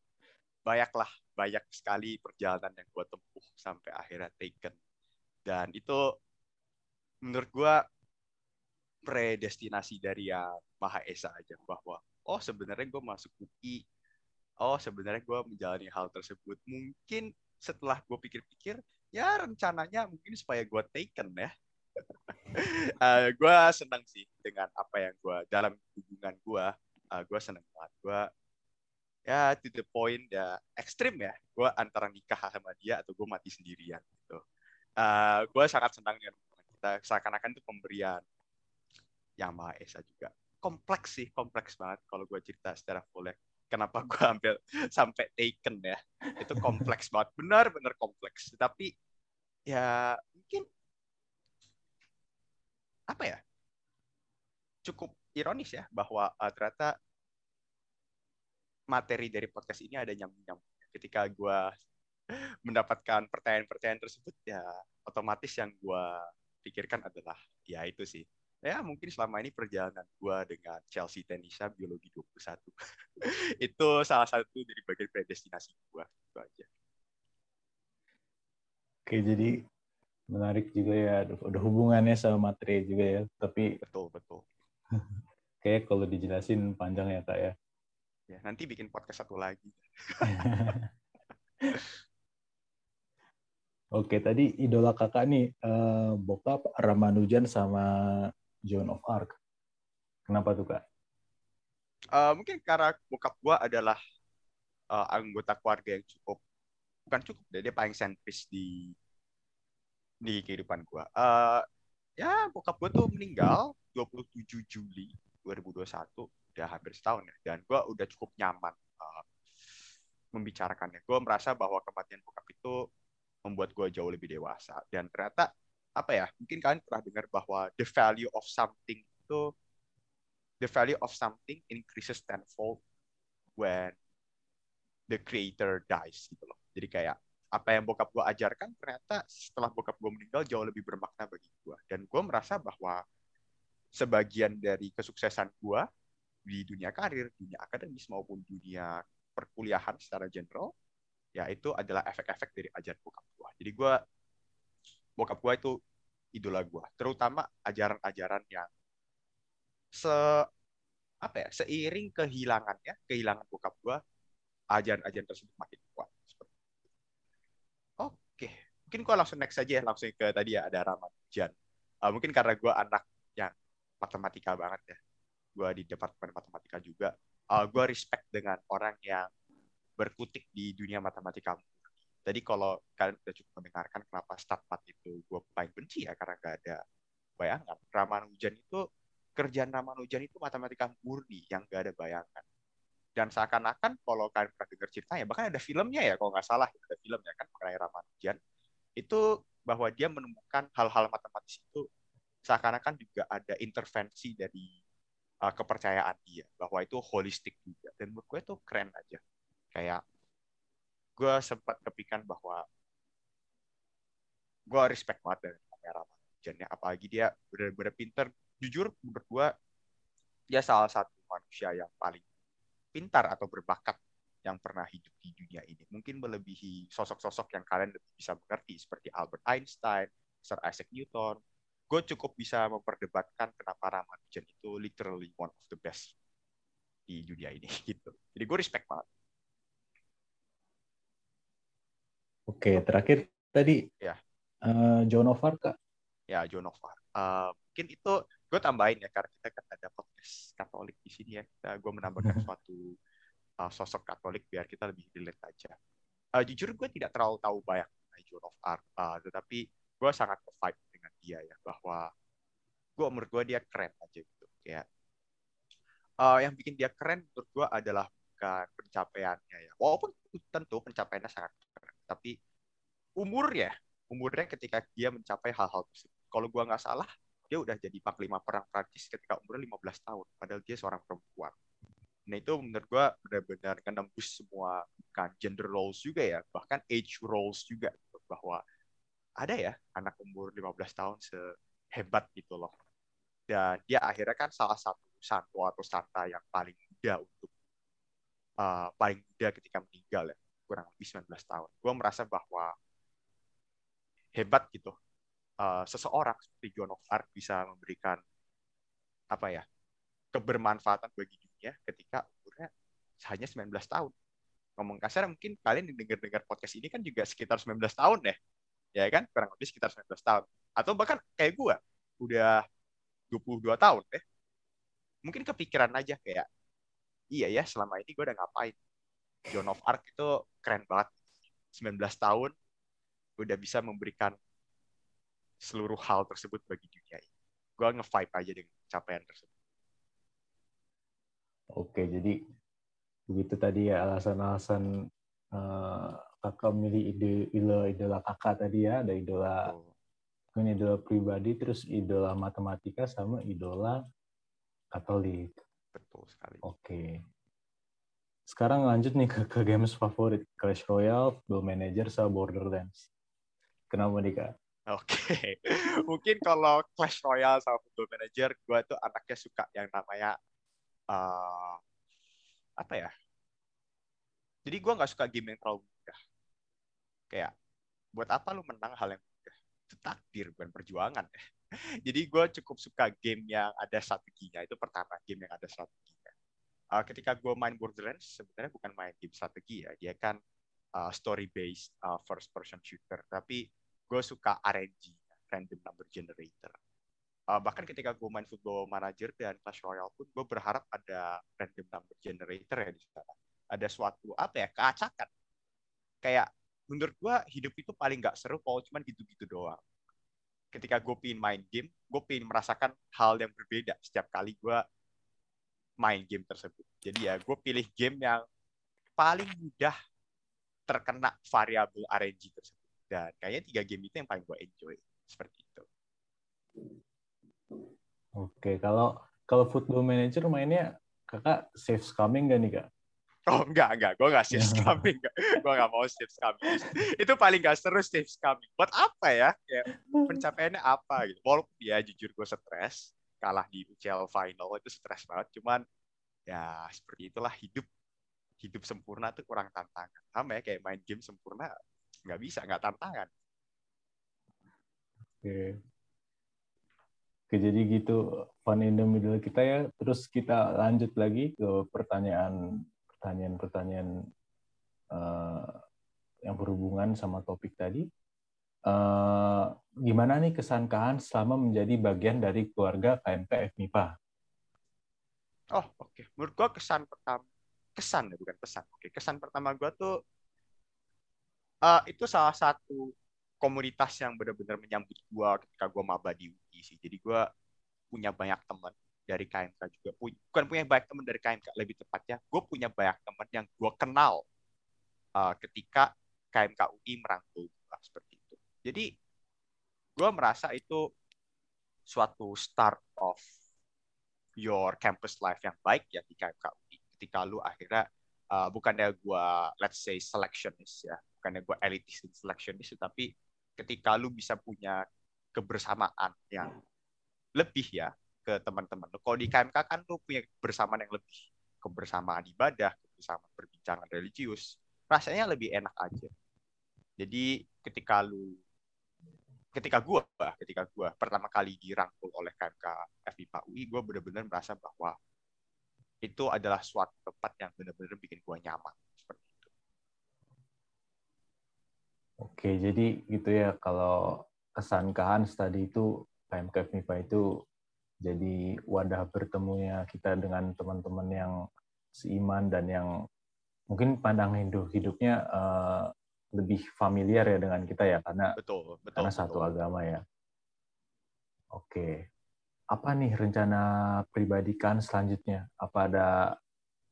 banyak lah banyak sekali perjalanan yang gue tempuh sampai akhirnya taken. Dan itu menurut gue predestinasi dari yang maha esa aja bahwa oh sebenarnya gue masuk UI oh sebenarnya gue menjalani hal tersebut. Mungkin setelah gue pikir-pikir ya rencananya mungkin supaya gue taken ya uh, gue senang sih dengan apa yang gue dalam hubungan gue uh, gue seneng banget. Gue ya to the point ya ekstrim ya. Gue antara nikah sama dia atau gue mati sendirian gitu. Uh, ah, gue sangat senang dengan kita. Seakan-akan itu pemberian yang maha esa juga. Kompleks sih kompleks banget kalau gue cerita secara full ya. Kenapa gue ambil sampai taken ya? Itu kompleks banget. Benar-benar kompleks. Tapi ya mungkin apa ya cukup ironis ya bahwa uh, ternyata materi dari podcast ini ada nyambung-nyambung. Ketika gue mendapatkan pertanyaan-pertanyaan tersebut, ya otomatis yang gue pikirkan adalah ya itu sih. Ya mungkin selama ini perjalanan gue dengan Chelsea Tenisa Biologi 21. itu salah satu dari bagian predestinasi gue. Itu aja. Oke, jadi menarik juga ya. Ada hubungannya sama materi juga ya. Tapi betul, betul. Kayak kalau dijelasin panjang ya kak ya. Ya, nanti bikin podcast satu lagi. Oke, tadi idola kakak nih uh, bokap Ramanujan sama Joan of Arc. Kenapa tuh kak? Uh, mungkin karena bokap gua adalah uh, anggota keluarga yang cukup bukan cukup, dia paling sentris di di kehidupan gua. Uh, ya bokap gua tuh meninggal 27 Juli 2021 udah hampir setahun ya. Dan gue udah cukup nyaman uh, membicarakannya. Gue merasa bahwa kematian bokap itu membuat gue jauh lebih dewasa. Dan ternyata apa ya mungkin kalian pernah dengar bahwa the value of something itu the value of something increases tenfold when the creator dies gitu loh. Jadi kayak apa yang bokap gue ajarkan ternyata setelah bokap gue meninggal jauh lebih bermakna bagi gue dan gue merasa bahwa sebagian dari kesuksesan gue di dunia karir, dunia akademis maupun dunia perkuliahan secara general, ya itu adalah efek-efek dari ajaran bokap gue. Jadi gue, bokap gue itu idola gue, terutama ajaran-ajaran yang se apa ya seiring kehilangannya, kehilangan bokap gue, ajaran-ajaran tersebut makin kuat. Mungkin gue langsung next saja ya, langsung ke tadi ya ada Ramadan. Uh, mungkin karena gue anak yang matematika banget ya gue di departemen matematika juga uh, gue respect dengan orang yang berkutik di dunia matematika. Jadi kalau kalian sudah cukup mendengarkan kenapa mat itu gue paling benci ya karena gak ada bayangan. Ramanujan itu kerjaan Ramanujan itu matematika murni yang gak ada bayangan. Dan seakan-akan kalau kalian pernah dengar ceritanya bahkan ada filmnya ya kalau nggak salah ada filmnya kan mengenai Ramanujan itu bahwa dia menemukan hal-hal matematis itu seakan-akan juga ada intervensi dari uh, kepercayaan dia bahwa itu holistik juga. Dan menurut gue itu keren aja. Kayak gue sempat kepikan bahwa gue respect banget dengan kamera Jannya apalagi dia benar-benar pinter. Jujur menurut gue dia salah satu manusia yang paling pintar atau berbakat yang pernah hidup di dunia ini. Mungkin melebihi sosok-sosok yang kalian bisa mengerti seperti Albert Einstein, Sir Isaac Newton, gue cukup bisa memperdebatkan kenapa Ramanujan itu literally one of the best di dunia ini gitu. Jadi gue respect banget. Oke, terakhir tadi ya. Uh, John of Arc, Kak. Ya, John of Arc. Uh, mungkin itu gue tambahin ya karena kita kan ada podcast Katolik di sini ya. Kita gue menambahkan suatu uh, sosok Katolik biar kita lebih relate aja. Uh, jujur gue tidak terlalu tahu banyak John of Arc, uh, tetapi gue sangat vibe dengan dia ya bahwa gue menurut gue dia keren aja gitu kayak uh, yang bikin dia keren menurut gue adalah bukan pencapaiannya ya. Walaupun tentu pencapaiannya sangat keren tapi umurnya umurnya ketika dia mencapai hal-hal tersebut. Kalau gue nggak salah dia udah jadi panglima perang Prancis ketika umurnya 15 tahun padahal dia seorang perempuan nah itu menurut gue benar-benar menembus semua bukan gender roles juga ya bahkan age roles juga gitu. bahwa ada ya anak umur 15 tahun sehebat gitu loh. Dan dia akhirnya kan salah satu santo atau santa yang paling muda untuk uh, paling muda ketika meninggal ya, kurang lebih 19 tahun. Gue merasa bahwa hebat gitu. Uh, seseorang seperti John of Arc bisa memberikan apa ya kebermanfaatan bagi dunia ketika umurnya hanya 19 tahun. Ngomong kasar mungkin kalian dengar-dengar podcast ini kan juga sekitar 19 tahun ya ya kan? Kurang lebih sekitar 19 tahun. Atau bahkan kayak gue udah 22 tahun deh. Mungkin kepikiran aja kayak iya ya selama ini gue udah ngapain? John of Arc itu keren banget. 19 tahun udah bisa memberikan seluruh hal tersebut bagi dunia ini. Gue nge-vibe aja dengan capaian tersebut oke jadi begitu tadi ya alasan-alasan uh, kakak milih ide idola idola kakak tadi ya ada idola oh. idola pribadi terus idola matematika sama idola Katolik. Betul sekali. Oke. Sekarang lanjut nih ke, ke games favorit Clash Royale Football Manager sama Borderlands. Kenapa nih kak? Oke, okay. mungkin kalau Clash Royale sama Football Manager, gue tuh anaknya suka yang namanya uh, apa ya? Jadi gue nggak suka game yang terlalu kayak buat apa lu menang hal yang mudah? Itu takdir bukan perjuangan. Jadi gue cukup suka game yang ada strateginya. Itu pertama game yang ada strateginya. Uh, ketika gue main Borderlands sebenarnya bukan main game strategi ya. Dia kan uh, story based uh, first person shooter. Tapi gue suka RNG random number generator uh, bahkan ketika gue main football manager dan Clash Royale pun gue berharap ada random number generator ya di sana ada suatu apa ya keacakan kayak menurut gue hidup itu paling gak seru kalau cuma gitu-gitu doang ketika gue pingin main game gue pingin merasakan hal yang berbeda setiap kali gue main game tersebut. Jadi ya gue pilih game yang paling mudah terkena variabel RNG tersebut. Dan kayaknya tiga game itu yang paling gue enjoy. Seperti. Oke, kalau kalau Football Manager mainnya kakak safe scamming gak nih kak? Oh enggak, enggak. Gue nggak safe scamming. gue nggak mau safe scamming. Itu paling gak seru safe scamming. Buat apa ya? ya pencapaiannya apa gitu. Walaupun ya jujur gue stres. Kalah di UCL final itu stres banget. Cuman ya seperti itulah hidup. Hidup sempurna tuh kurang tantangan. Sama ya kayak main game sempurna. Nggak bisa, nggak tantangan. Oke. Oke, jadi gitu fun in the middle kita ya. Terus kita lanjut lagi ke pertanyaan pertanyaan-pertanyaan uh, yang berhubungan sama topik tadi. Uh, gimana nih kesan Kahan selama menjadi bagian dari keluarga KMK FMIPA? Oh, oke. Okay. Menurut gua kesan pertama, kesan ya bukan pesan. Oke, kesan pertama gua tuh uh, itu salah satu komunitas yang benar-benar menyambut gua ketika gua maba di UI sih. Jadi gua punya banyak teman dari KMK juga. Bukan punya banyak teman dari KMK lebih tepatnya gue punya banyak teman yang gue kenal uh, ketika KMK UI merangkul gue seperti itu. Jadi gue merasa itu suatu start of your campus life yang baik ya di KMK UI ketika lu akhirnya uh, bukannya gue let's say selectionist ya bukannya gue elitis dan selectionist tapi ketika lu bisa punya kebersamaan yang lebih ya ke teman-teman. Kalau di KMK kan tuh punya kebersamaan yang lebih kebersamaan ibadah, kebersamaan perbincangan religius, rasanya lebih enak aja. Jadi ketika lu ketika gua ketika gua pertama kali dirangkul oleh KMK FIPA UI, gua benar-benar merasa bahwa itu adalah suatu tempat yang benar-benar bikin gua nyaman seperti itu. Oke, jadi gitu ya kalau kesan Hans tadi itu KMK FIPA itu jadi wadah bertemunya kita dengan teman-teman yang seiman dan yang mungkin pandang hidup hidupnya uh, lebih familiar ya dengan kita ya karena betul, betul, karena betul. satu agama ya. Oke, apa nih rencana pribadi kan selanjutnya? Apa ada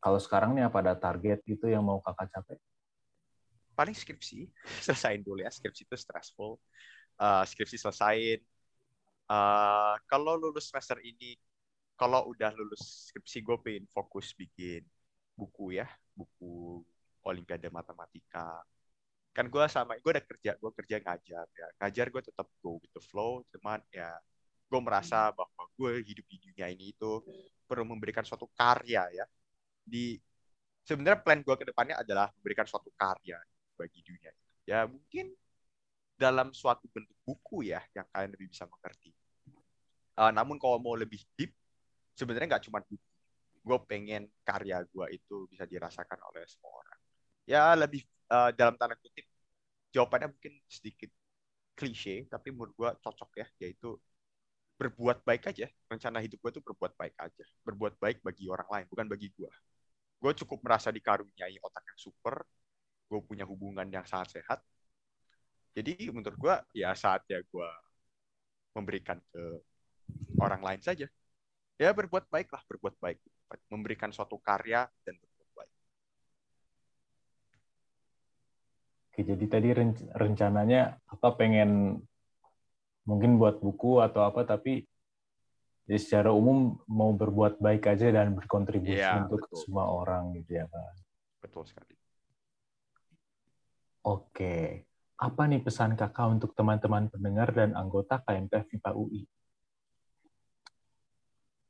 kalau sekarang nih apa ada target gitu yang mau kakak capai? Paling skripsi selesaiin dulu ya. Skripsi itu stressful. Uh, skripsi selesaiin uh, kalau lulus semester ini kalau udah lulus skripsi gue pengen fokus bikin buku ya. Buku olimpiade matematika. Kan gue sama gue udah kerja gue kerja ngajar ya. Ngajar gue tetap go with the flow cuman ya gue merasa bahwa gue hidup di dunia ini itu perlu memberikan suatu karya ya. Di sebenarnya plan gue ke depannya adalah memberikan suatu karya bagi dunia ya mungkin dalam suatu bentuk buku ya yang kalian lebih bisa mengerti. Uh, namun kalau mau lebih deep, sebenarnya nggak cuma buku. Gue pengen karya gue itu bisa dirasakan oleh semua orang. Ya lebih uh, dalam tanda kutip, jawabannya mungkin sedikit klise, tapi menurut gue cocok ya, yaitu berbuat baik aja. Rencana hidup gue itu berbuat baik aja. Berbuat baik bagi orang lain, bukan bagi gue. Gue cukup merasa dikaruniai otak yang super, gue punya hubungan yang sangat sehat, jadi menurut gue ya saatnya gue memberikan ke orang lain saja. Ya berbuat baik lah, berbuat baik. Memberikan suatu karya dan berbuat baik. Oke, jadi tadi rencananya apa pengen mungkin buat buku atau apa, tapi jadi secara umum mau berbuat baik aja dan berkontribusi ya, untuk betul. semua orang gitu ya Pak. Betul sekali. Oke apa nih pesan kakak untuk teman-teman pendengar dan anggota KMP FIPA UI?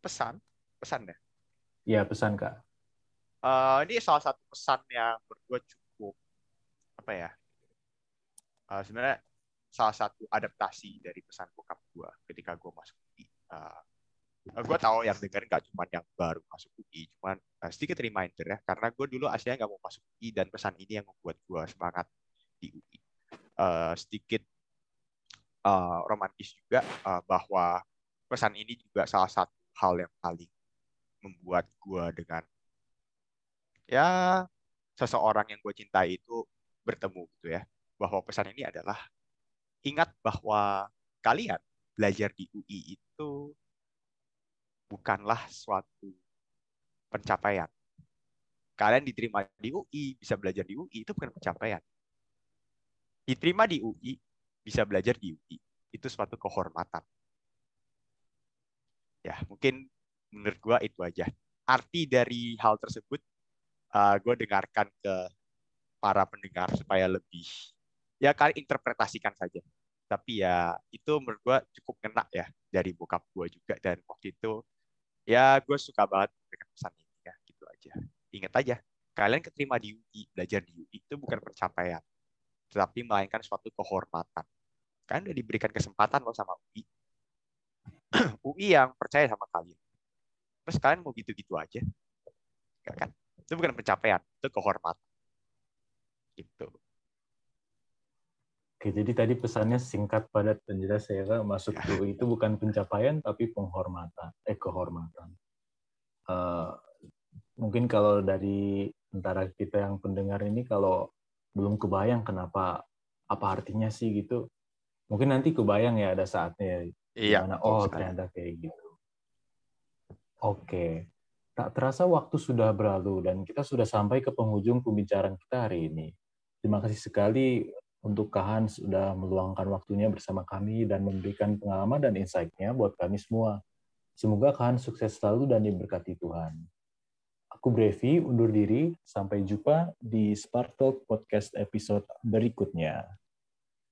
Pesan? Pesan ya? Iya, pesan kak. Uh, ini salah satu pesan yang berdua cukup apa ya? Uh, sebenarnya salah satu adaptasi dari pesan bokap gue ketika gue masuk UI. Uh, eh, gue tahu yang dengerin gak cuma yang baru masuk UI, cuman uh, sedikit reminder ya, karena gue dulu aslinya nggak mau masuk UI dan pesan ini yang membuat gue semangat di UI uh, sedikit uh, romantis juga uh, bahwa pesan ini juga salah satu hal yang paling membuat gue dengan ya seseorang yang gue cintai itu bertemu gitu ya bahwa pesan ini adalah ingat bahwa kalian belajar di UI itu bukanlah suatu pencapaian. Kalian diterima di UI, bisa belajar di UI, itu bukan pencapaian. Diterima di UI, bisa belajar di UI, itu suatu kehormatan. Ya, mungkin menurut gue itu aja. Arti dari hal tersebut, uh, gue dengarkan ke para pendengar supaya lebih, ya kalian interpretasikan saja. Tapi ya itu menurut gue cukup kena ya dari bokap gue juga. Dan waktu itu ya gue suka banget dengan pesan ini ya gitu aja ingat aja kalian keterima di UI belajar di UI itu bukan pencapaian tetapi melainkan suatu kehormatan. Kalian udah diberikan kesempatan loh sama UI UI yang percaya sama kalian. Terus kalian mau gitu-gitu aja. Gak kan? Itu bukan pencapaian itu kehormatan. Gitu. Oke, jadi tadi pesannya singkat, padat, dan jelas ya. Kak. Masuk ya. itu bukan pencapaian, tapi penghormatan, eh kehormatan. Uh, mungkin kalau dari antara kita yang pendengar ini, kalau belum kebayang kenapa, apa artinya sih gitu, mungkin nanti kebayang ya ada saatnya. Iya. Gimana, oh ternyata kayak gitu. Oke. Tak terasa waktu sudah berlalu dan kita sudah sampai ke penghujung pembicaraan kita hari ini. Terima kasih sekali untuk Kahan sudah meluangkan waktunya bersama kami dan memberikan pengalaman dan insight-nya buat kami semua. Semoga Kahan sukses selalu dan diberkati Tuhan. Aku Brevi, undur diri. Sampai jumpa di Spark Talk Podcast episode berikutnya.